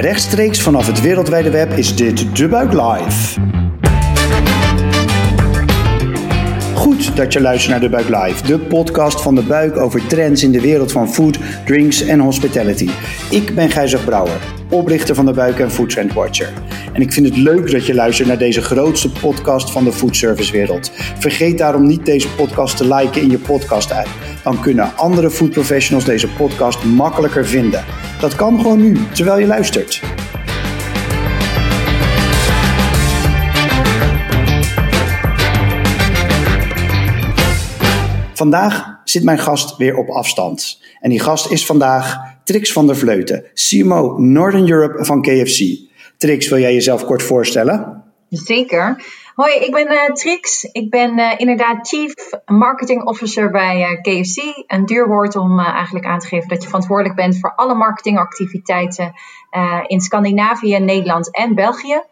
Rechtstreeks vanaf het wereldwijde web is dit De Buik Live. Dat je luistert naar De Buik Live, de podcast van De Buik over trends in de wereld van food, drinks en hospitality. Ik ben Gijzer Brouwer, oprichter van De Buik en Food Trend Watcher. En ik vind het leuk dat je luistert naar deze grootste podcast van de foodservicewereld. Vergeet daarom niet deze podcast te liken in je podcast-app. Dan kunnen andere food professionals deze podcast makkelijker vinden. Dat kan gewoon nu, terwijl je luistert. Vandaag zit mijn gast weer op afstand. En die gast is vandaag Trix van der Vleuten, CMO Northern Europe van KFC. Trix, wil jij jezelf kort voorstellen? Zeker. Hoi, ik ben uh, Trix. Ik ben uh, inderdaad Chief Marketing Officer bij uh, KFC. Een duur woord om eigenlijk aan te geven dat je verantwoordelijk bent voor alle marketingactiviteiten in Scandinavië, Nederland en België.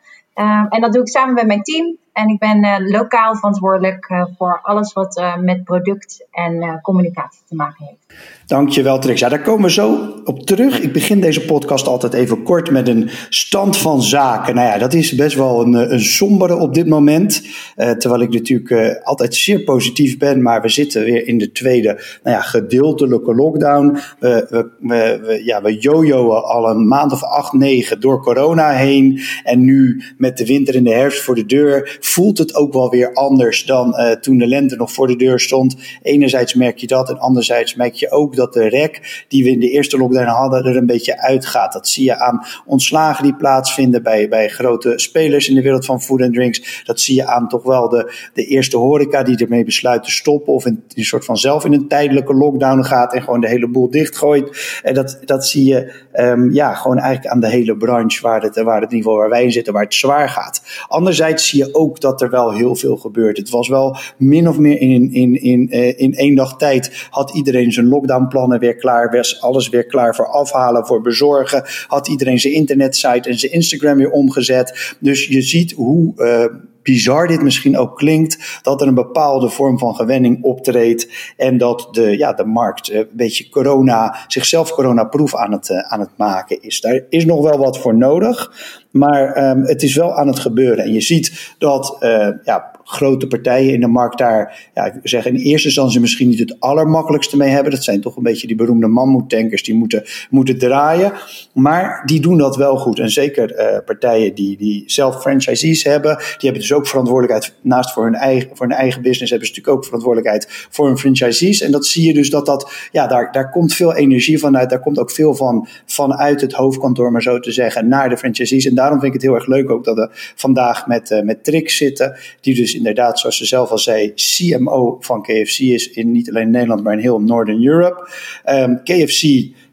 en dat doe ik samen met mijn team. En ik ben uh, lokaal verantwoordelijk uh, voor alles wat uh, met product en communicatie te maken heeft. Dankjewel, Trix. Ja, daar komen we zo op terug. Ik begin deze podcast altijd even kort met een stand van zaken. Nou ja, dat is best wel een, een sombere op dit moment. terwijl ik natuurlijk altijd zeer positief ben. Maar we zitten weer in de tweede nou ja, gedeeltelijke lockdown. We, we, we ja, we jojoen al een maand of acht, negen door corona heen. En nu met de winter en de herfst voor de deur voelt het ook wel weer anders dan uh, toen de lente nog voor de deur stond. Enerzijds merk je dat en anderzijds merk je ook dat de rek die we in de eerste lockdown hadden er een beetje uitgaat. Dat zie je aan ontslagen die plaatsvinden bij, bij grote spelers in de wereld van food and drinks. Dat zie je aan toch wel de, de eerste horeca die ermee besluit te stoppen of in een soort van zelf in een tijdelijke lockdown gaat en gewoon de hele boel dichtgooit. En dat, dat zie je um, ja, gewoon eigenlijk aan de hele branche waar het, waar het niveau waar wij in zitten, waar het zwaar gaat. Anderzijds zie je ook dat er wel heel veel gebeurt. Het was wel min of meer in, in, in, uh, in één dag tijd had iedereen zijn lockdownplannen weer klaar, was alles weer klaar voor afhalen, voor bezorgen, had iedereen zijn internetsite en zijn Instagram weer omgezet. Dus je ziet hoe uh, bizar dit misschien ook klinkt, dat er een bepaalde vorm van gewenning optreedt en dat de, ja, de markt een beetje corona, zichzelf coronaproof aan het, aan het maken is. Daar is nog wel wat voor nodig, maar um, het is wel aan het gebeuren. En je ziet dat uh, ja, grote partijen in de markt daar, ja, ik zeg in eerste instantie misschien niet het allermakkelijkste mee hebben. Dat zijn toch een beetje die beroemde mammoetankers die moeten, moeten draaien. Maar die doen dat wel goed. En zeker uh, partijen die, die zelf franchisees hebben, die hebben dus ook verantwoordelijkheid naast voor hun eigen, voor hun eigen business, hebben ze natuurlijk ook verantwoordelijkheid voor hun franchisees. En dat zie je dus dat dat, ja, daar, daar komt veel energie vanuit. Daar komt ook veel van vanuit het hoofdkantoor, maar zo te zeggen, naar de franchisees. En daarom vind ik het heel erg leuk ook dat we vandaag met, uh, met Trix zitten, die dus inderdaad, zoals ze zelf al zei, CMO van KFC is in niet alleen Nederland, maar in heel Northern Europe. Um, KFC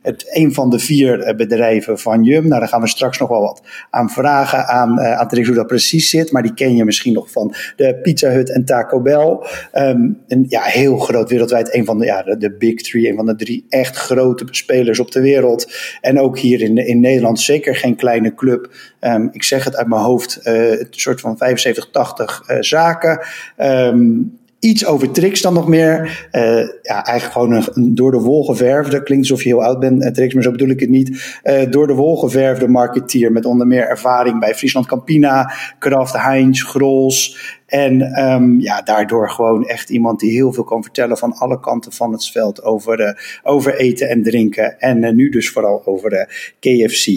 het een van de vier eh, bedrijven van Jum. Nou, daar gaan we straks nog wel wat aan vragen aan, uh, aan hoe dat precies zit. Maar die ken je misschien nog van de Pizza Hut en Taco Bell. Um, en ja, heel groot wereldwijd. Een van de, ja, de big three, een van de drie echt grote spelers op de wereld. En ook hier in, in Nederland zeker geen kleine club. Um, ik zeg het uit mijn hoofd, een soort van 75, 80 uh, zaken. Um, iets over Trix dan nog meer. Uh, ja, eigenlijk gewoon een, door de wol geverfde. Klinkt alsof je heel oud bent, uh, Trix, maar zo bedoel ik het niet. Uh, door de wol geverfde marketeer met onder meer ervaring bij Friesland Campina, Kraft Heinz, Grols. En um, ja, daardoor gewoon echt iemand die heel veel kan vertellen van alle kanten van het veld over, over eten en drinken. En nu dus vooral over KFC.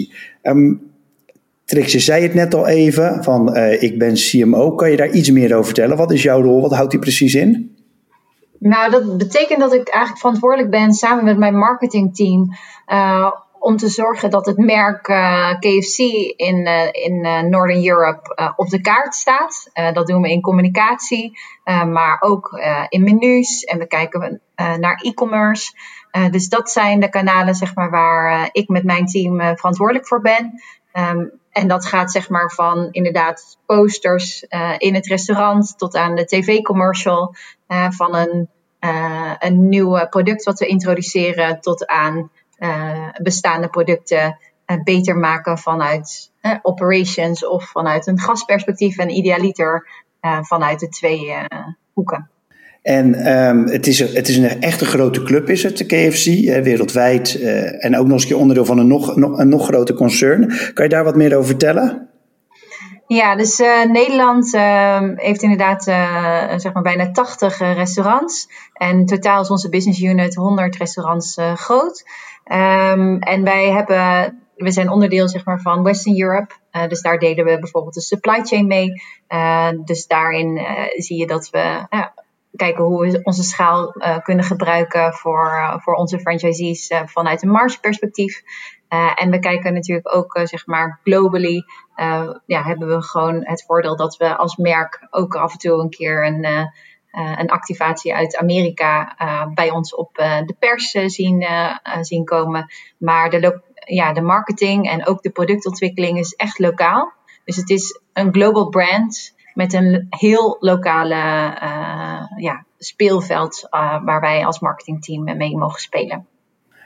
Um, Trix, je zei het net al even, van uh, ik ben CMO. Kan je daar iets meer over vertellen? Wat is jouw rol? Wat houdt die precies in? Nou, dat betekent dat ik eigenlijk verantwoordelijk ben samen met mijn marketingteam uh, om te zorgen dat het merk uh, KFC in, in Northern Europe op de kaart staat. dat doen we in communicatie, maar ook in menus en we kijken naar e-commerce. dus dat zijn de kanalen zeg maar, waar ik met mijn team verantwoordelijk voor ben. Um, en dat gaat zeg maar van inderdaad posters uh, in het restaurant tot aan de tv-commercial. Uh, van een, uh, een nieuw product wat we introduceren tot aan bestaande producten beter maken vanuit operations of vanuit een gastperspectief en idealiter vanuit de twee hoeken. En ehm, het, is, het is een echt een grote club, is het, de KFC, wereldwijd. en ook nog eens een onderdeel van een nog, nog, een nog groter concern. Kan je daar wat meer over vertellen? Ja, dus uh, Nederland uh, heeft inderdaad uh, zeg maar bijna 80 restaurants. En totaal is onze business unit 100 restaurants groot. Um, en wij hebben, we zijn onderdeel zeg maar, van Western Europe. dus daar delen we bijvoorbeeld de supply chain mee. dus daarin zie je dat we kijken hoe we onze schaal kunnen gebruiken voor, voor onze franchisees vanuit een margeperspectief. En we kijken natuurlijk ook, zeg maar, globally. Ja, hebben we gewoon het voordeel dat we als merk ook af en toe een keer een, een activatie uit Amerika bij ons op de pers zien, zien komen. Maar de, ja, de marketing en ook de productontwikkeling is echt lokaal. Dus het is een global brand met een heel lokale ja, speelveld waar wij als marketingteam mee mogen spelen.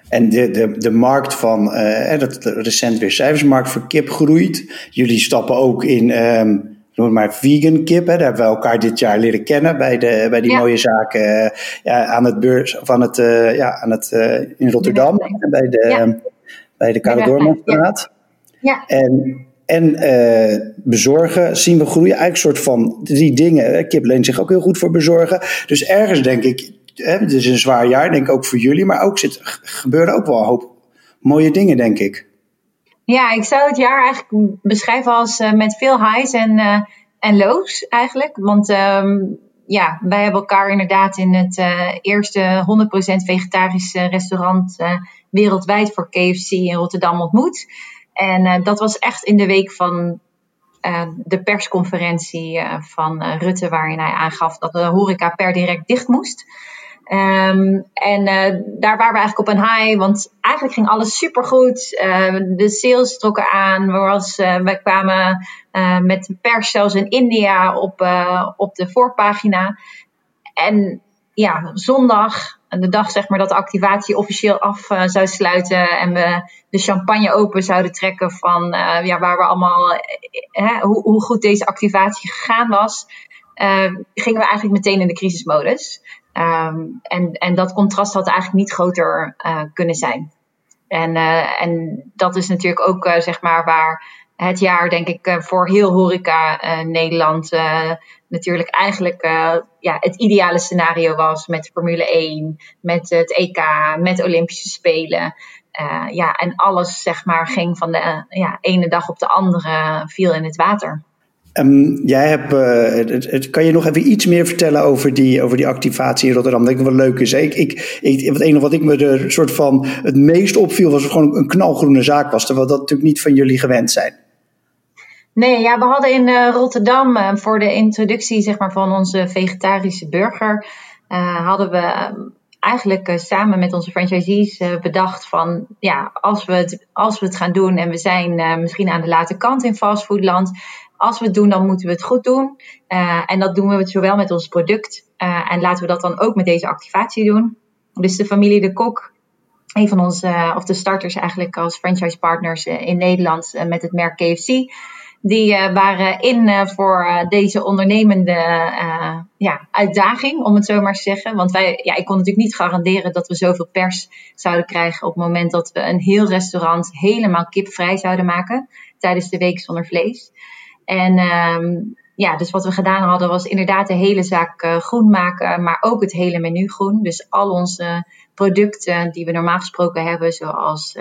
En de, de, de markt van, uh, dat recent weer cijfersmarkt voor kip groeit. Jullie stappen ook in, um, noem maar vegan kip. Hè. Daar hebben we elkaar dit jaar leren kennen bij, de, bij die mooie zaken ja, aan het beurs, van het, ja, aan het, in Rotterdam. Bij de, ja. bij de Karel Ja. ja. En, en bezorgen zien we groeien. Eigenlijk een soort van drie dingen. Kip leent zich ook heel goed voor bezorgen. Dus ergens denk ik, het is een zwaar jaar, denk ik ook voor jullie, maar ook zit, gebeuren ook wel een hoop mooie dingen, denk ik. Ja, ik zou het jaar eigenlijk beschrijven als uh, met veel highs en, uh, en lows eigenlijk. Want um, ja, wij hebben elkaar inderdaad in het eerste 100% vegetarische restaurant wereldwijd voor KFC in Rotterdam ontmoet. En dat was echt in de week van de persconferentie van Rutte, waarin hij aangaf dat de horeca per direct dicht moest. Um, en daar waren we eigenlijk op een high, want eigenlijk ging alles supergoed. Uh, de sales trokken aan. Was, uh, wij kwamen met pers zelfs in India op, op de voorpagina. En ja, zondag, de dag zeg maar dat de activatie officieel af zou sluiten en we de champagne open zouden trekken van ja, waar we allemaal, hè, hoe, hoe goed deze activatie gegaan was, gingen we eigenlijk meteen in de crisismodus. Um, en, en dat contrast had eigenlijk niet groter kunnen zijn. En, en dat is natuurlijk ook zeg maar waar het jaar, denk ik, voor heel horeca Nederland natuurlijk eigenlijk ja, het ideale scenario was met Formule 1, met het EK, met Olympische Spelen. ja, en alles zeg maar ging van de ja, ene dag op de andere viel in het water. Um, jij hebt, uh, het, het, kan je nog even iets meer vertellen over die, over die activatie in Rotterdam? Dat ik wel leuk is. Ik, ik, ik, het enige wat ik me er soort van het meest opviel was gewoon een knalgroene zaak was. Terwijl dat natuurlijk niet van jullie gewend zijn. Nee, ja, we hadden in uh, Rotterdam uh, voor de introductie zeg maar, van onze vegetarische burger. hadden we eigenlijk samen met onze franchisees bedacht van ja, als we, het, als we het gaan doen en we zijn misschien aan de late kant in fastfoodland, als we het doen, dan moeten we het goed doen. En dat doen we zowel met ons product. En laten we dat dan ook met deze activatie doen. Dus de familie De Kok, een van onze, of de starters eigenlijk als franchise partners in Nederland met het merk KFC. Die waren in voor deze ondernemende ja, uitdaging, om het zo maar te zeggen. Want wij, ja, ik kon natuurlijk niet garanderen dat we zoveel pers zouden krijgen op het moment dat we een heel restaurant helemaal kipvrij zouden maken tijdens de week zonder vlees. En um, ja, dus wat we gedaan hadden was inderdaad de hele zaak groen maken, maar ook het hele menu groen. Dus al onze producten die we normaal gesproken hebben, zoals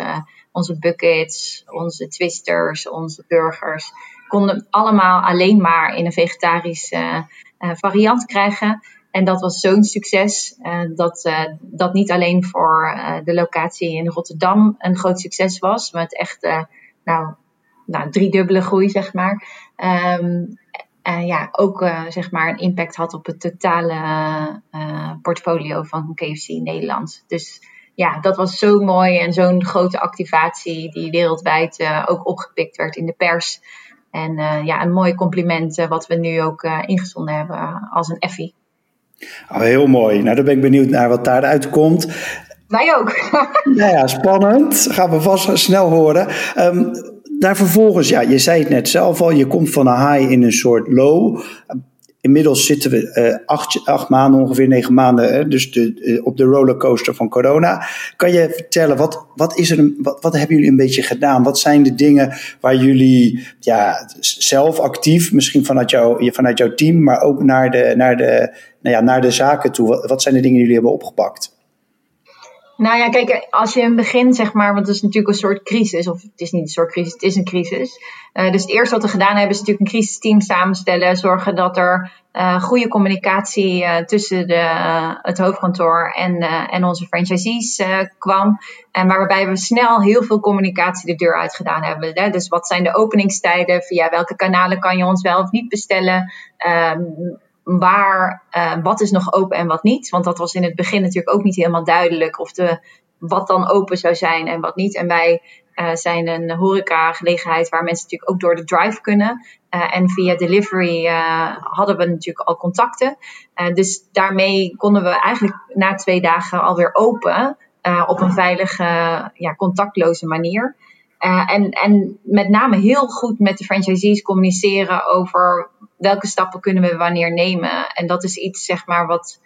onze buckets, onze twisters, onze burgers, konden allemaal alleen maar in een vegetarische uh, variant krijgen. En dat was zo'n succes dat dat niet alleen voor de locatie in Rotterdam een groot succes was, maar het echt nou, nou, driedubbele groei, zeg maar. Um, ja, ook zeg maar een impact had op het totale uh, portfolio van KFC in Nederland. Dus ja, dat was zo mooi en zo'n grote activatie die wereldwijd ook opgepikt werd in de pers. En ja, een mooi compliment wat we nu ook ingezonden hebben als een effie. Oh, heel mooi. Nou, dan ben ik benieuwd naar wat daaruit komt. Wij ook. nou ja, spannend. Gaan we vast snel horen. Um, daar vervolgens, ja, je zei het net zelf al, je komt van een high in een soort low. Inmiddels zitten we acht, acht maanden, ongeveer negen maanden, dus de, op de rollercoaster van corona. Kan je vertellen, wat, wat, is er, wat, wat hebben jullie een beetje gedaan? Wat zijn de dingen waar jullie ja, zelf actief, misschien vanuit, jou, vanuit jouw team, maar ook naar de, naar, de, nou ja, naar de zaken toe? Wat zijn de dingen die jullie hebben opgepakt? Nou ja, kijk, als je in het begin zeg maar, want het is natuurlijk een soort crisis, of het is niet een soort crisis, het is een crisis. Uh, dus het eerste wat we gedaan hebben is natuurlijk een crisisteam samenstellen, zorgen dat er uh, goede communicatie uh, tussen de, het hoofdkantoor en, en onze franchisees kwam. En waarbij we snel heel veel communicatie de deur uit gedaan hebben. Hè? Dus wat zijn de openingstijden, via welke kanalen kan je ons wel of niet bestellen? Ehm, waar, uh, wat is nog open en wat niet. Want dat was in het begin natuurlijk ook niet helemaal duidelijk of de, wat dan open zou zijn en wat niet. En wij uh, zijn een horeca-gelegenheid waar mensen natuurlijk ook door de drive kunnen. Uh, en via delivery hadden we natuurlijk al contacten. dus daarmee konden we eigenlijk na twee dagen alweer open op een veilige, ja, contactloze manier. En, en met name heel goed met de franchisees communiceren over welke stappen kunnen we wanneer nemen? En dat is iets, zeg maar, wat,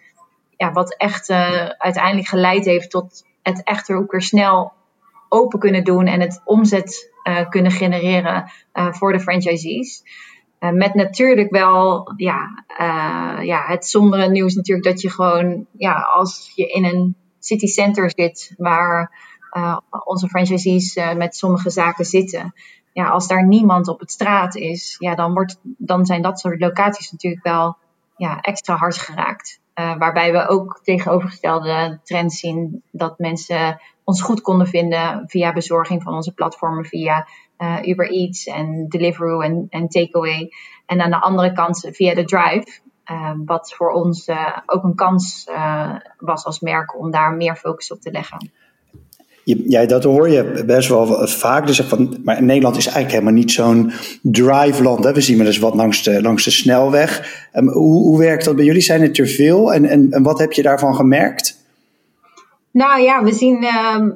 ja, wat echt uh, uiteindelijk geleid heeft tot het echt ook weer snel open kunnen doen en het omzet uh, kunnen genereren voor de franchisees. met natuurlijk wel ja, ja, het sombere nieuws natuurlijk dat je gewoon, ja, als je in een city center zit waar onze franchisees met sommige zaken zitten, ja, als daar niemand op het straat is, ja, dan, wordt, dan zijn dat soort locaties natuurlijk wel ja, extra hard geraakt. Uh, waarbij we ook tegenovergestelde trends zien dat mensen ons goed konden vinden via bezorging van onze platformen, via uh, Uber Eats en Deliveroo en, en Takeaway. En aan de andere kant via de Drive, uh, wat voor ons ook een kans was als merk om daar meer focus op te leggen ja, dat hoor je best wel vaak. Dus van, maar Nederland is eigenlijk helemaal niet zo'n drive-land. We zien maar dus wat langs de, langs de snelweg. Um, hoe, hoe werkt dat bij jullie? Zijn het er veel? En, en, en wat heb je daarvan gemerkt? Nou ja, we zien, uh,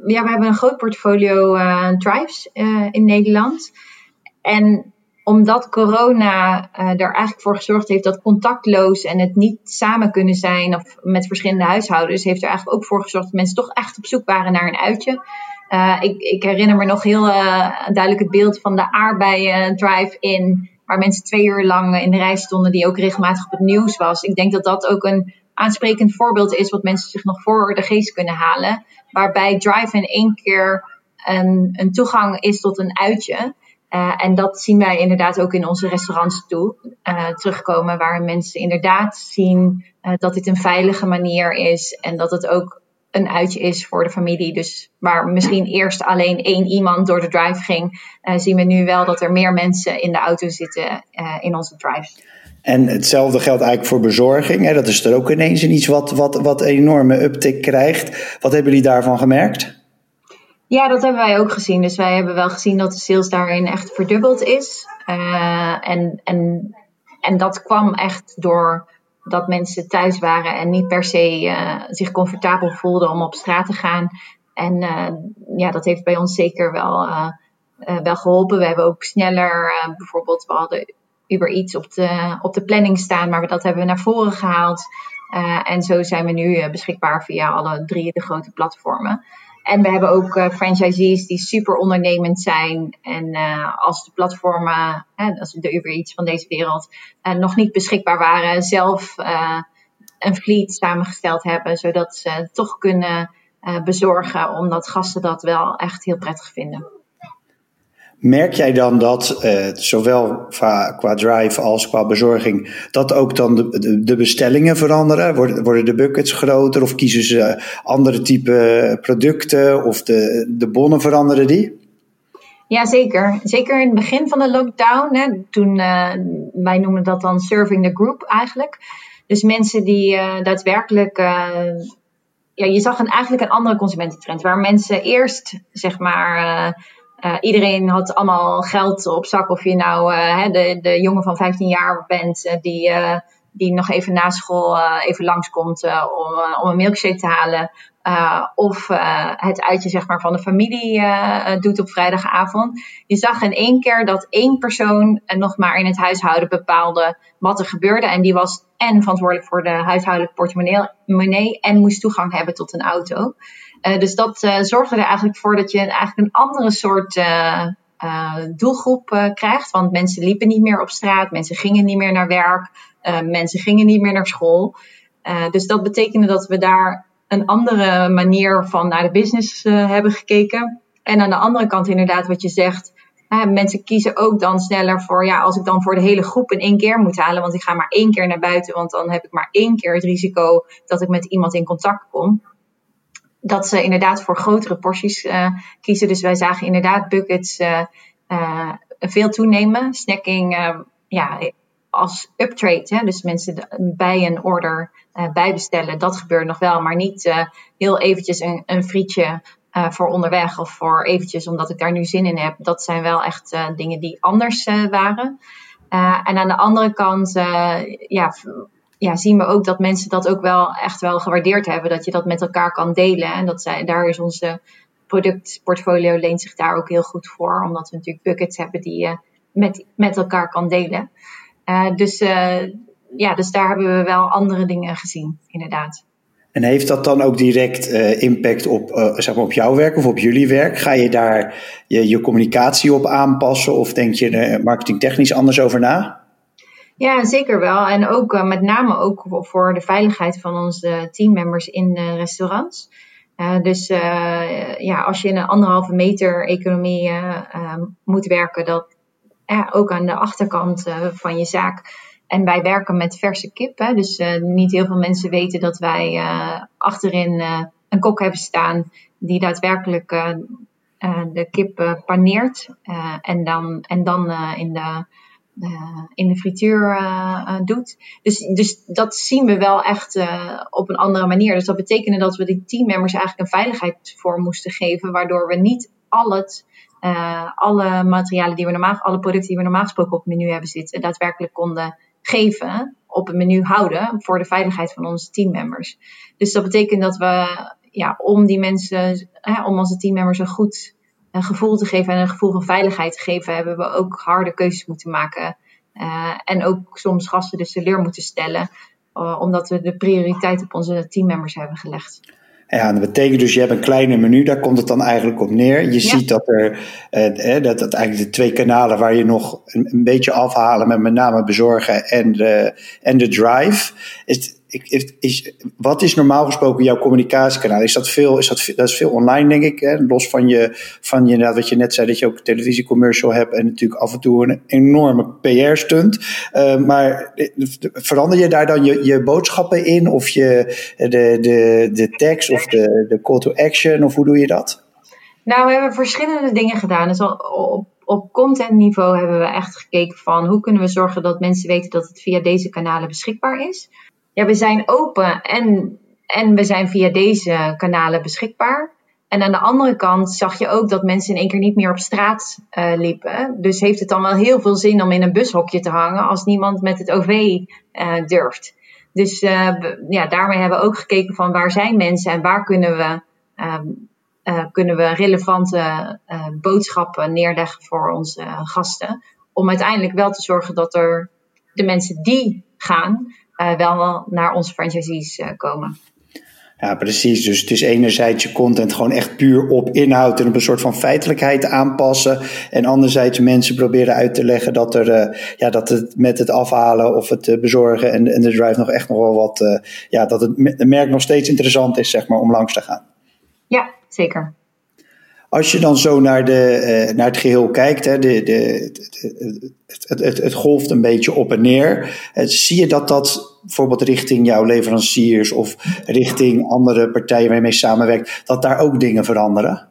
ja, we hebben een groot portfolio uh, drives uh, in Nederland. En omdat corona uh, er eigenlijk voor gezorgd heeft dat contactloos en het niet samen kunnen zijn of met verschillende huishoudens, heeft er eigenlijk ook voor gezorgd dat mensen toch echt op zoek waren naar een uitje. Uh, ik, ik, herinner me nog heel uh, duidelijk het beeld van de aardbeien drive-in, waar mensen twee uur lang in de rij stonden, die ook regelmatig op het nieuws was. Ik denk dat dat ook een aansprekend voorbeeld is wat mensen zich nog voor de geest kunnen halen. Waarbij drive-in één keer een, een toegang is tot een uitje. Uh, en dat zien wij inderdaad ook in onze restaurants toe, uh, terugkomen, waar mensen inderdaad zien uh, dat dit een veilige manier is en dat het ook een uitje is voor de familie. Dus waar misschien eerst alleen één iemand door de drive ging, zien we nu wel dat er meer mensen in de auto zitten in onze drives. En hetzelfde geldt eigenlijk voor bezorging. Hè? Dat is er ook ineens iets wat, wat, wat enorme uptick krijgt. Wat hebben jullie daarvan gemerkt? Ja, dat hebben wij ook gezien. Dus wij hebben wel gezien dat de sales daarin echt verdubbeld is. Uh, en, en, en dat kwam echt door dat mensen thuis waren en niet per se uh, zich comfortabel voelden om op straat te gaan. En uh, ja, dat heeft bij ons zeker wel, wel geholpen. We hebben ook sneller, bijvoorbeeld, we hadden Uber iets op de, op de planning staan, maar dat hebben we naar voren gehaald. en zo zijn we nu beschikbaar via alle drie de grote platformen. En we hebben ook uh, franchisees die super ondernemend zijn. En uh, als de platformen, als de Uber Eats van deze wereld, uh, nog niet beschikbaar waren, zelf een fleet samengesteld hebben, zodat ze toch kunnen bezorgen, omdat gasten dat wel echt heel prettig vinden. Merk jij dan dat, uh, zowel qua, drive als qua bezorging, dat ook dan de, de, bestellingen veranderen? Worden, worden de buckets groter of kiezen ze andere type producten of de, de bonnen veranderen die? Ja, zeker. Zeker in het begin van de lockdown. Hè, toen, uh, wij noemen dat dan serving the group eigenlijk. Dus mensen die uh, daadwerkelijk ja, je zag een, eigenlijk een andere consumententrend. Waar mensen eerst, zeg maar, uh, iedereen had allemaal geld op zak. Of je nou uh, de, de jongen van 15 jaar bent uh, die, die nog even na school even langskomt om, om een milkshake te halen. of het uitje zeg maar, van de familie doet op vrijdagavond. Je zag in één keer dat één persoon nog maar in het huishouden bepaalde wat er gebeurde. En die was en verantwoordelijk voor de huishoudelijke portemonnee en moest toegang hebben tot een auto. Dus dat zorgde er eigenlijk voor dat je eigenlijk een andere soort uh, doelgroep krijgt. Want mensen liepen niet meer op straat, mensen gingen niet meer naar werk, mensen gingen niet meer naar school. dus dat betekende dat we daar een andere manier van naar de business hebben gekeken. En aan de andere kant, inderdaad, wat je zegt. mensen kiezen ook dan sneller voor, ja, als ik dan voor de hele groep in één keer moet halen, want ik ga maar één keer naar buiten, want dan heb ik maar één keer het risico dat ik met iemand in contact kom dat ze inderdaad voor grotere porties uh, kiezen. Dus wij zagen inderdaad buckets uh, uh, veel toenemen. Snacking ja, als uptrade, hè, dus mensen bij een order bijbestellen, dat gebeurt nog wel, maar niet heel eventjes een, een frietje voor onderweg of voor eventjes omdat ik daar nu zin in heb. Dat zijn wel echt dingen die anders waren. en aan de andere kant, ja, ja, zien we ook dat mensen dat ook wel echt wel gewaardeerd hebben. Dat je dat met elkaar kan delen. En dat zij, daar is onze productportfolio leent zich daar ook heel goed voor. Omdat we natuurlijk buckets hebben die je met, met elkaar kan delen. Uh, dus, uh, ja, dus daar hebben we wel andere dingen gezien, inderdaad. En heeft dat dan ook direct uh, impact op, zeg maar op jouw werk of op jullie werk? Ga je daar je, je communicatie op aanpassen of denk je er marketingtechnisch anders over na? Ja, zeker wel. En ook uh, met name ook voor de veiligheid van onze teammembers in de restaurants. Uh, dus uh, ja, als je in een anderhalve meter economie moet werken, dat ook aan de achterkant van je zaak. En wij werken met verse kip. Hè, dus niet heel veel mensen weten dat wij achterin een kok hebben staan die daadwerkelijk de kip paneert. en dan, en dan in de uh, in de frituur uh, doet. Dus, dus dat zien we wel echt op een andere manier. Dus dat betekende dat we die teammembers eigenlijk een veiligheid voor moesten geven, waardoor we niet al het, alle materialen die we normaal, alle producten die we normaal gesproken op het menu hebben zitten, daadwerkelijk konden geven, op het menu houden voor de veiligheid van onze teammembers. Dus dat betekent dat we, ja, om die mensen, om onze teammembers een goed een gevoel te geven en een gevoel van veiligheid te geven, hebben we ook harde keuzes moeten maken. Uh, en ook soms gasten de teleur moeten stellen, uh, omdat we de prioriteit op onze teammembers hebben gelegd. Ja, dat betekent dus je hebt een kleine menu, daar komt het dan eigenlijk op neer. Je ja. ziet dat er, eh, dat, dat eigenlijk de twee kanalen waar je nog een, een, beetje afhalen met met name bezorgen en de, en de drive. Is, wat is normaal gesproken jouw communicatiekanaal? Is dat veel, is dat, dat is veel online, denk ik. Hè? Los van je, van je, wat je net zei, dat je ook televisiecommercial hebt en natuurlijk af en toe een enorme PR-stunt. Uh, maar eh, verander je daar dan je, je boodschappen in? Of je, de, de, de tekst of de, de call to action? Of hoe doe je dat? Nou, we hebben verschillende dingen gedaan. Dus op, op content niveau hebben we echt gekeken van hoe kunnen we zorgen dat mensen weten dat het via deze kanalen beschikbaar is ja, we zijn open en, en we zijn via deze kanalen beschikbaar. En aan de andere kant zag je ook dat mensen in één keer niet meer op straat uh, liepen. Dus heeft het dan wel heel veel zin om in een bushokje te hangen als niemand met het OV eh, durft. Dus uh, ja, daarmee hebben we ook gekeken van waar zijn mensen en waar kunnen we, ehm, kunnen we relevante boodschappen neerleggen voor onze gasten. Om uiteindelijk wel te zorgen dat er de mensen die gaan, uh, wel naar onze franchisees uh, komen. Ja, precies. Dus het is enerzijds je content gewoon echt puur op inhoud en op een soort van feitelijkheid aanpassen. En anderzijds mensen proberen uit te leggen dat, er, uh, ja, dat het met het afhalen of het bezorgen en, en de drive nog echt nog wel wat, ja, dat het merk nog steeds interessant is, zeg maar, om langs te gaan. Ja, zeker. Als je dan zo naar, de, uh, naar het geheel kijkt, hè, de, de, het, het, het, golft een beetje op en neer. Zie je dat dat bijvoorbeeld richting jouw leveranciers of richting andere partijen waarmee je samenwerkt, dat daar ook dingen veranderen?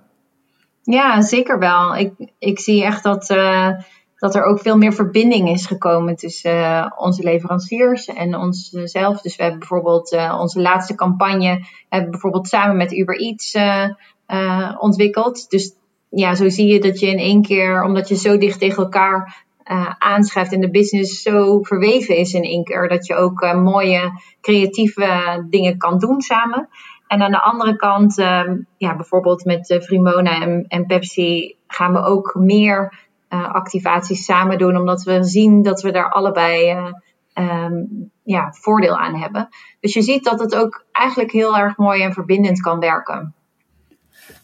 Ja, zeker wel. Ik, ik zie echt dat, uh, dat er ook veel meer verbinding is gekomen tussen onze leveranciers en onszelf. Dus we hebben bijvoorbeeld onze laatste campagne, hebben bijvoorbeeld samen met Uber Eats uh, ontwikkeld. Dus ja, zo zie je dat je in één keer, omdat je zo dicht tegen elkaar uh, aanschrijft en de business zo verweven is in één keer, dat je ook uh, mooie creatieve dingen kan doen samen. En aan de andere kant, ehm, ja, bijvoorbeeld met Vrimona en, en, Pepsi, gaan we ook meer activaties samen doen, omdat we zien dat we daar allebei um, ja, voordeel aan hebben. Dus je ziet dat het ook eigenlijk heel erg mooi en verbindend kan werken.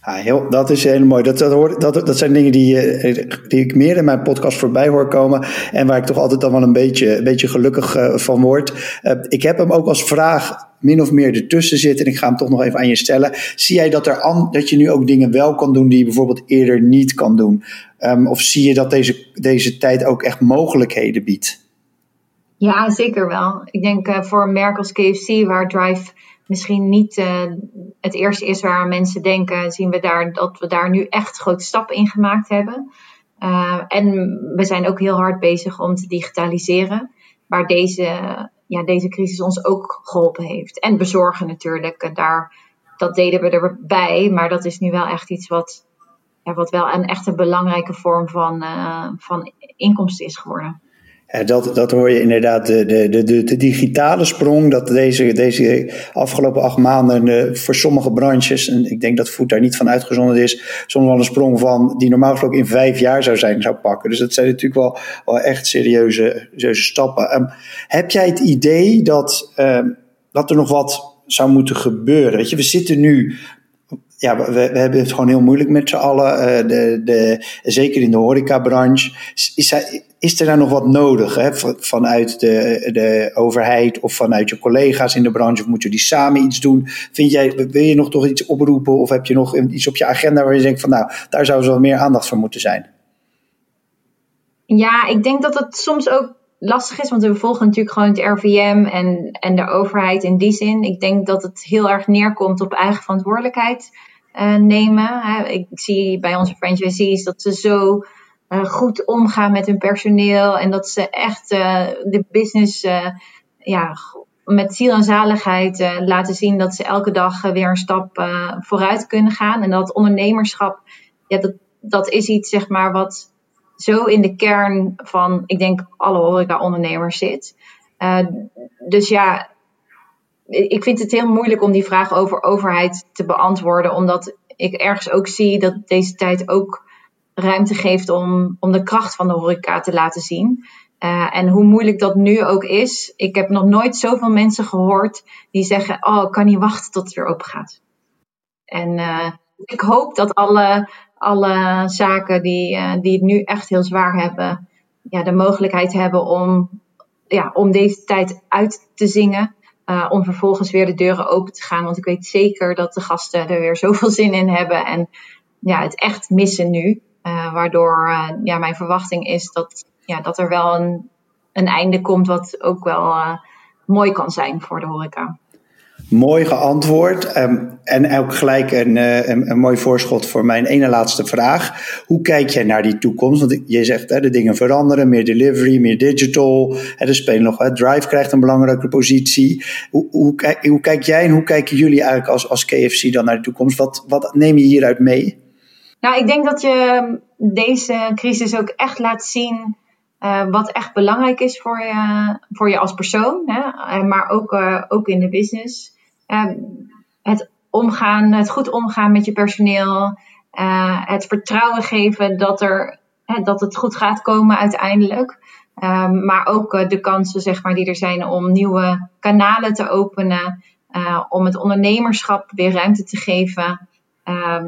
Ja, heel, dat is heel mooi. Dat, dat, dat, dat zijn dingen die, eh, die ik meer in mijn podcast voorbij hoor komen. En waar ik toch altijd dan wel een beetje, een beetje gelukkig uh, van word. Uh, ik heb hem ook als vraag min of meer ertussen zitten. En ik ga hem toch nog even aan je stellen. Zie jij dat, er an, dat je nu ook dingen wel kan doen die je bijvoorbeeld eerder niet kan doen? Um, of zie je dat deze, deze tijd ook echt mogelijkheden biedt? Ja, zeker wel. Ik denk voor een merk als KFC, waar Drive misschien niet uh, het eerste is waar mensen denken, zien we daar dat we daar nu echt grote stappen in gemaakt hebben. Uh, en we zijn ook heel hard bezig om te digitaliseren, waar deze, ja, deze crisis ons ook geholpen heeft. En bezorgen natuurlijk, daar, dat deden we erbij, maar dat is nu wel echt iets wat, wat wel een echt een belangrijke vorm van, uh, van inkomsten is geworden. Ja, dat, dat hoor je inderdaad, de, de, de, de digitale sprong, dat deze, deze afgelopen acht maanden uh, voor sommige branches, en ik denk dat voet daar niet van uitgezonderd is, soms wel een sprong van die normaal gesproken in vijf jaar zou zijn, zou pakken. Dus dat zijn natuurlijk wel, wel echt serieuze, serieuze stappen. Um, heb jij het idee dat, uh, dat er nog wat zou moeten gebeuren? Weet je, we zitten nu ja, we, we, hebben het gewoon heel moeilijk met z'n allen. Uh, de, de, zeker in de horecabranche. Is, is er daar nog wat nodig hè? vanuit de, de overheid of vanuit je collega's in de branche? Of moeten die samen iets doen? Vind jij, wil je nog toch iets oproepen of heb je nog iets op je agenda waar je denkt van nou, daar zou zo meer aandacht voor moeten zijn? Ja, ik denk dat het soms ook lastig is, want we volgen natuurlijk gewoon het RVM en, en de overheid in die zin. Ik denk dat het heel erg neerkomt op eigen verantwoordelijkheid uh, nemen. Ik zie bij onze franchisees dat ze zo uh, goed omgaan met hun personeel en dat ze echt uh, de business ja, met ziel en zaligheid laten zien dat ze elke dag weer een stap vooruit kunnen gaan. En dat ondernemerschap, ja, dat, dat is iets zeg maar wat zo in de kern van, ik denk, alle horeca-ondernemers zit. Uh, dus ja, ik vind het heel moeilijk om die vraag over overheid te beantwoorden, omdat ik ergens ook zie dat deze tijd ook ruimte geeft om, om de kracht van de horeca te laten zien. Uh, en hoe moeilijk dat nu ook is. Ik heb nog nooit zoveel mensen gehoord die zeggen: Oh, ik kan niet wachten tot het weer open gaat. En uh, ik hoop dat alle alle zaken die, uh, die het nu echt heel zwaar hebben, ja, de mogelijkheid hebben om, ja, om deze tijd uit te zingen. Uh, om vervolgens weer de deuren open te gaan. Want ik weet zeker dat de gasten er weer zoveel zin in hebben. En ja, het echt missen nu. Uh, waardoor ja, mijn verwachting is dat, ja, dat er wel een, een einde komt wat ook wel mooi kan zijn voor de horeca. Mooi geantwoord. Um, en ook gelijk een, uh, een, een, mooi voorschot voor mijn ene laatste vraag. Hoe kijk jij naar die toekomst? Want je zegt hè, de dingen veranderen, meer delivery, meer digital. Hè, er spelen nog, hè, Drive krijgt een belangrijke positie. Hoe, hoe, hoe, kijk jij en hoe kijken jullie eigenlijk als, als KFC dan naar de toekomst? Wat, wat neem je hieruit mee? Nou, ik denk dat je deze crisis ook echt laat zien uh, wat echt belangrijk is voor je, voor je als persoon, hè? maar ook, uh, ook in de business. Ehm, het omgaan, het goed omgaan met je personeel. Het vertrouwen geven dat, er, hè, dat het goed gaat komen uiteindelijk. Um, maar ook de kansen zeg maar, die er zijn om nieuwe kanalen te openen. Om het ondernemerschap weer ruimte te geven.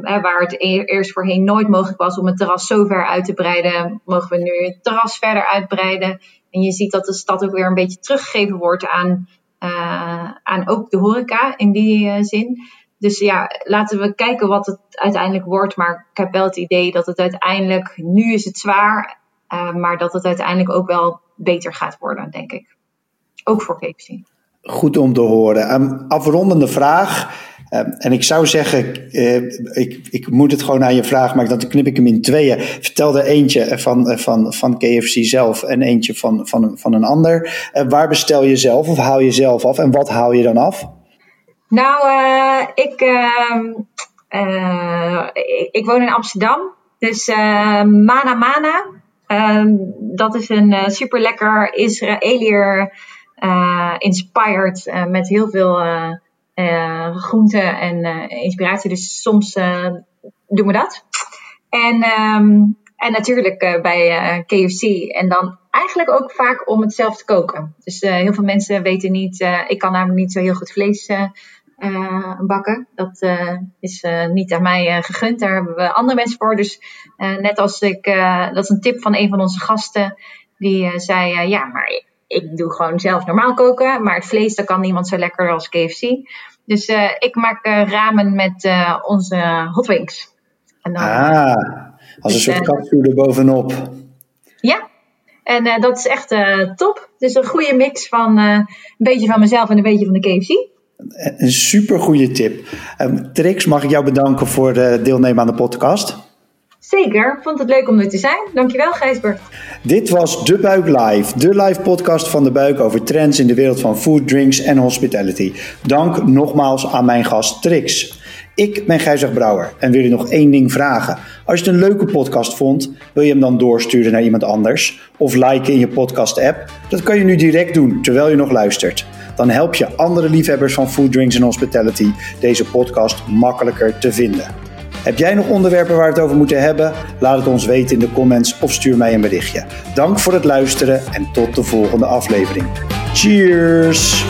Hè, waar het e-, eerst voorheen nooit mogelijk was om het terras zo ver uit te breiden, mogen we nu het terras verder uitbreiden. En je ziet dat de stad ook weer een beetje teruggegeven wordt aan uh, aan ook de horeca in die uh, zin. Dus ja, laten we kijken wat het uiteindelijk wordt. Maar ik heb wel het idee dat het uiteindelijk, nu is het zwaar, uh, maar dat het uiteindelijk ook wel beter gaat worden, denk ik. Ook voor KFC. Goed om te horen. Um, afrondende vraag. Ehm, en ik zou zeggen, uh, ik, ik moet het gewoon aan je vragen, maar dan knip ik hem in tweeën. Vertel er eentje van, van, van KFC zelf en eentje van, van, van een ander. Uh, waar bestel je zelf of haal je zelf af en wat haal je dan af? Nou, uh, ik, ehm, ik, ik, woon in Amsterdam. Dus Mana Mana, ehm, dat is een super lekker Israëliër inspired met heel veel groenten en inspiratie. Dus soms doen we dat. En, ehm, en natuurlijk bij KFC. En dan eigenlijk ook vaak om het zelf te koken. Dus heel veel mensen weten niet, ik kan namelijk niet zo heel goed vlees uh, bakken. Dat uh, is uh, niet aan mij gegund. Daar hebben we andere mensen voor. Dus net als ik, dat is een tip van een van onze gasten. Die zei, ja, maar ik doe gewoon zelf normaal koken. Maar het vlees, dat kan niemand zo lekker als KFC. Dus ik maak ramen met onze hot wings. En dan, ah, als een dus, soort er bovenop. Ja, en dat is echt top. Dus een goede mix van een beetje van mezelf en een beetje van de KFC. Een super goede tip. Um, Trix, mag ik jou bedanken voor het deelnemen aan de podcast? Zeker, vond het leuk om er te zijn. Dankjewel Gijsbert. Dit was De Buik Live, de live podcast van De Buik over trends in de wereld van food, drinks en hospitality. Dank nogmaals aan mijn gast Trix. Ik ben Gijzer Brouwer en wil je nog één ding vragen. Als je het een leuke podcast vond, wil je hem dan doorsturen naar iemand anders of liken in je podcast app? Dat kan je nu direct doen terwijl je nog luistert dan help je andere liefhebbers van food, drinks en hospitality deze podcast makkelijker te vinden. Heb jij nog onderwerpen waar we het over moeten hebben? Laat het ons weten in de comments of stuur mij een berichtje. Dank voor het luisteren en tot de volgende aflevering. Cheers!